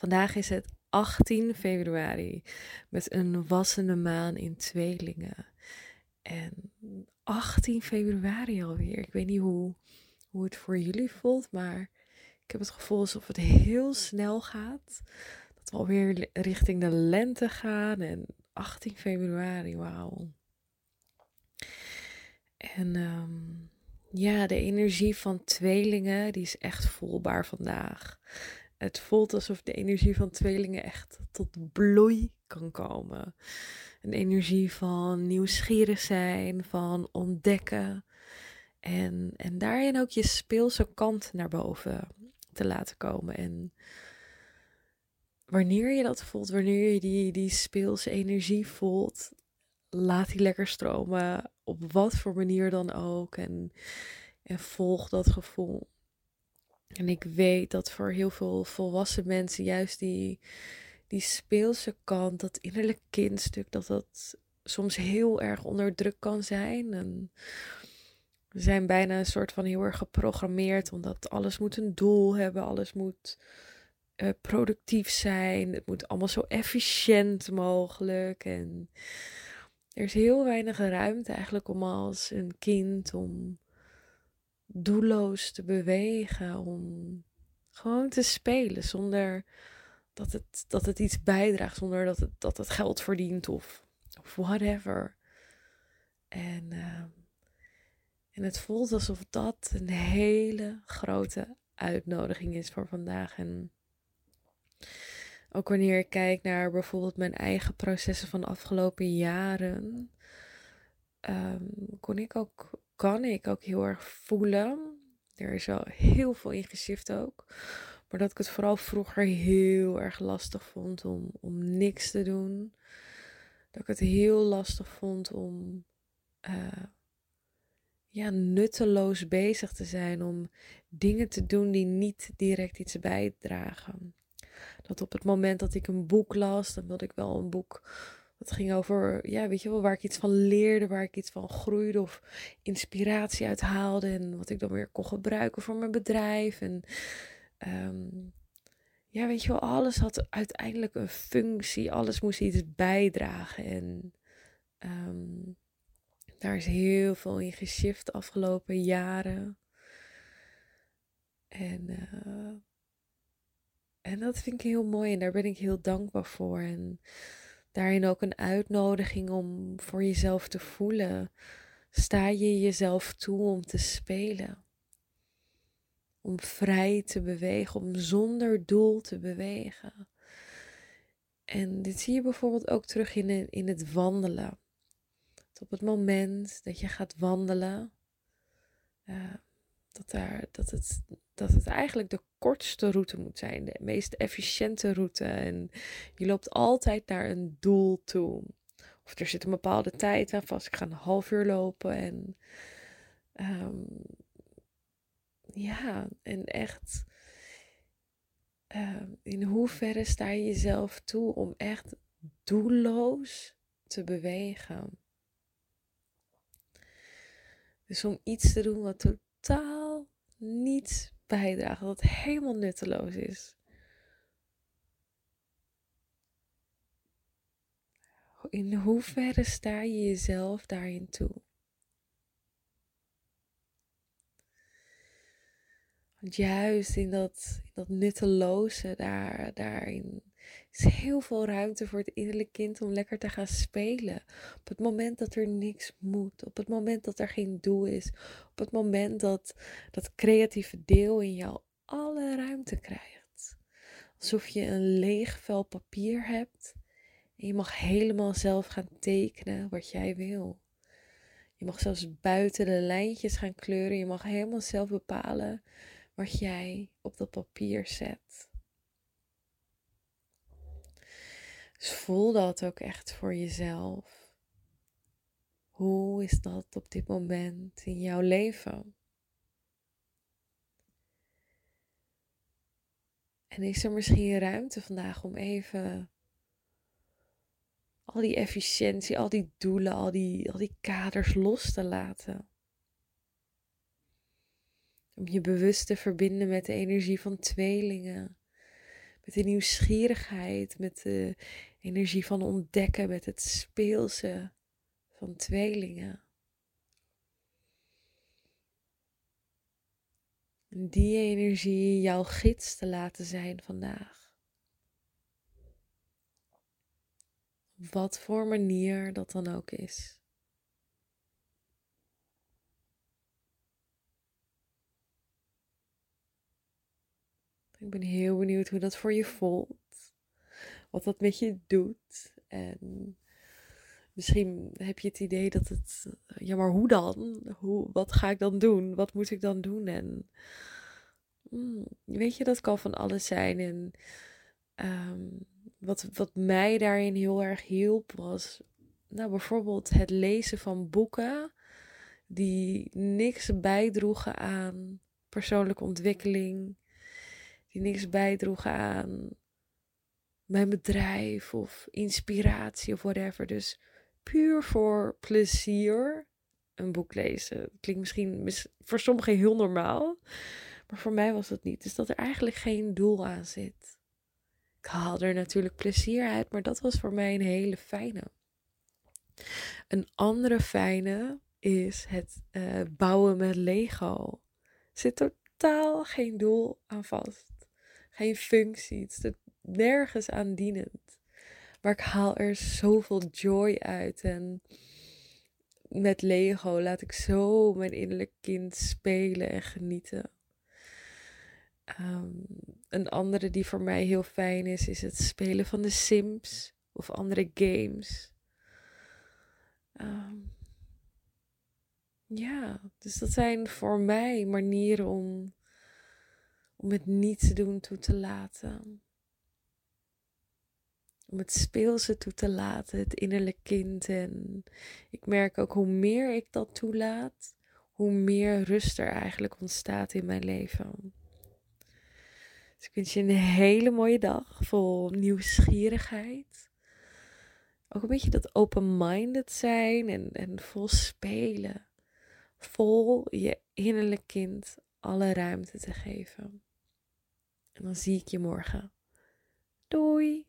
Vandaag is het 18 februari met een wassende maan in tweelingen. En 18 februari alweer. Ik weet niet hoe, hoe het voor jullie voelt, maar ik heb het gevoel alsof het heel snel gaat. Dat we alweer richting de lente gaan en 18 februari, wauw. En um, ja, de energie van tweelingen, die is echt voelbaar vandaag. Het voelt alsof de energie van tweelingen echt tot bloei kan komen. Een energie van nieuwsgierig zijn, van ontdekken. En, en daarin ook je speelse kant naar boven te laten komen. En wanneer je dat voelt, wanneer je die, die speelse energie voelt, laat die lekker stromen. Op wat voor manier dan ook. En, en volg dat gevoel. En ik weet dat voor heel veel volwassen mensen juist die, die speelse kant, dat innerlijk kindstuk, dat dat soms heel erg onder druk kan zijn. En we zijn bijna een soort van heel erg geprogrammeerd, omdat alles moet een doel hebben, alles moet uh, productief zijn, het moet allemaal zo efficiënt mogelijk. En er is heel weinig ruimte eigenlijk om als een kind om doelloos te bewegen, om gewoon te spelen zonder dat het, dat het iets bijdraagt, zonder dat het, dat het geld verdient of, whatever. En, uh, en het voelt alsof dat een hele grote uitnodiging is voor vandaag. En ook wanneer ik kijk naar bijvoorbeeld mijn eigen processen van de afgelopen jaren, um, kon ik ook kan ik ook heel erg voelen. Er is wel heel veel in geshift ook. Maar dat ik het vooral vroeger heel erg lastig vond om, om niks te doen. Dat ik het heel lastig vond om uh, ja, nutteloos bezig te zijn. Om dingen te doen die niet direct iets bijdragen. Dat op het moment dat ik een boek las, dan wilde ik wel een boek het ging over, ja, weet je wel, waar ik iets van leerde, waar ik iets van groeide of inspiratie uit haalde. En wat ik dan weer kon gebruiken voor mijn bedrijf. En um, ja, weet je wel, alles had uiteindelijk een functie. Alles moest iets bijdragen. En um, daar is heel veel in geshift de afgelopen jaren. En, uh, en dat vind ik heel mooi en daar ben ik heel dankbaar voor. En daarin ook een uitnodiging om voor jezelf te voelen. Sta je jezelf toe om te spelen? Om vrij te bewegen, om zonder doel te bewegen. En dit zie je bijvoorbeeld ook terug in, in het wandelen. op het moment dat je gaat wandelen, uh, dat, dat, het, dat het eigenlijk de kortste route moet zijn, de meest efficiënte route. En je loopt altijd naar een doel toe. Of er zit een bepaalde tijd aan vast. Ik ga een half uur lopen en um, ja, en echt. Um, in hoeverre sta je jezelf toe om echt doelloos te bewegen? Dus om iets te doen wat totaal niets bijdragen, dat het helemaal nutteloos is. In hoeverre sta je jezelf daarin toe? Want juist in dat, in dat nutteloze, daar, daarin is heel veel ruimte voor het innerlijke kind om lekker te gaan spelen. Op het moment dat er niks moet, op het moment dat er geen doel is, op het moment dat dat creatieve deel in jou alle ruimte krijgt. Alsof je een leeg vel papier hebt en je mag helemaal zelf gaan tekenen wat jij wil. Je mag zelfs buiten de lijntjes gaan kleuren. Je mag helemaal zelf bepalen wat jij op dat papier zet. Dus voel dat ook echt voor jezelf. Hoe is dat op dit moment in jouw leven? En is er misschien ruimte vandaag om even al die efficiëntie, al die doelen, al die, al die kaders los te laten? Om je bewust te verbinden met de energie van tweelingen. Met de nieuwsgierigheid, met de energie van ontdekken, met het speelse van tweelingen. En die energie jouw gids te laten zijn vandaag. Op wat voor manier dat dan ook is. Ik ben heel benieuwd hoe dat voor je voelt. Wat dat met je doet. En misschien heb je het idee dat het. Ja, maar hoe dan? Hoe, wat ga ik dan doen? Wat moet ik dan doen? En. Hmm, weet je, dat kan van alles zijn. En. Ehm, wat, wat mij daarin heel erg hielp was. Nou, bijvoorbeeld het lezen van boeken. Die niks bijdroegen aan persoonlijke ontwikkeling die niks bijdroegen aan mijn bedrijf of inspiratie of whatever. Dus puur voor plezier een boek lezen. Klinkt misschien voor sommigen heel normaal, maar voor mij was dat niet. Dus dat er eigenlijk geen doel aan zit. Ik haal er natuurlijk plezier uit, maar dat was voor mij een hele fijne. Een andere fijne is het uh, bouwen met Lego. Zit totaal geen doel aan vast geen functie. Het nergens aan dienend. Maar ik haal er zoveel joy uit. En met Lego laat ik zo mijn innerlijk kind spelen en genieten. Ehm, een andere die voor mij heel fijn is, is het spelen van de Sims of andere games. Ehm, ja, dus dat zijn voor mij manieren om om het niet te doen toe te laten. Om het speelse toe te laten, het innerlijk kind. En ik merk ook hoe meer ik dat toelaat, hoe meer rust er eigenlijk ontstaat in mijn leven. Dus ik wens je een hele mooie dag vol nieuwsgierigheid. Ook een beetje dat open-minded zijn en, en vol spelen. Vol je innerlijk kind alle ruimte te geven. En dan zie ik je morgen. Doei!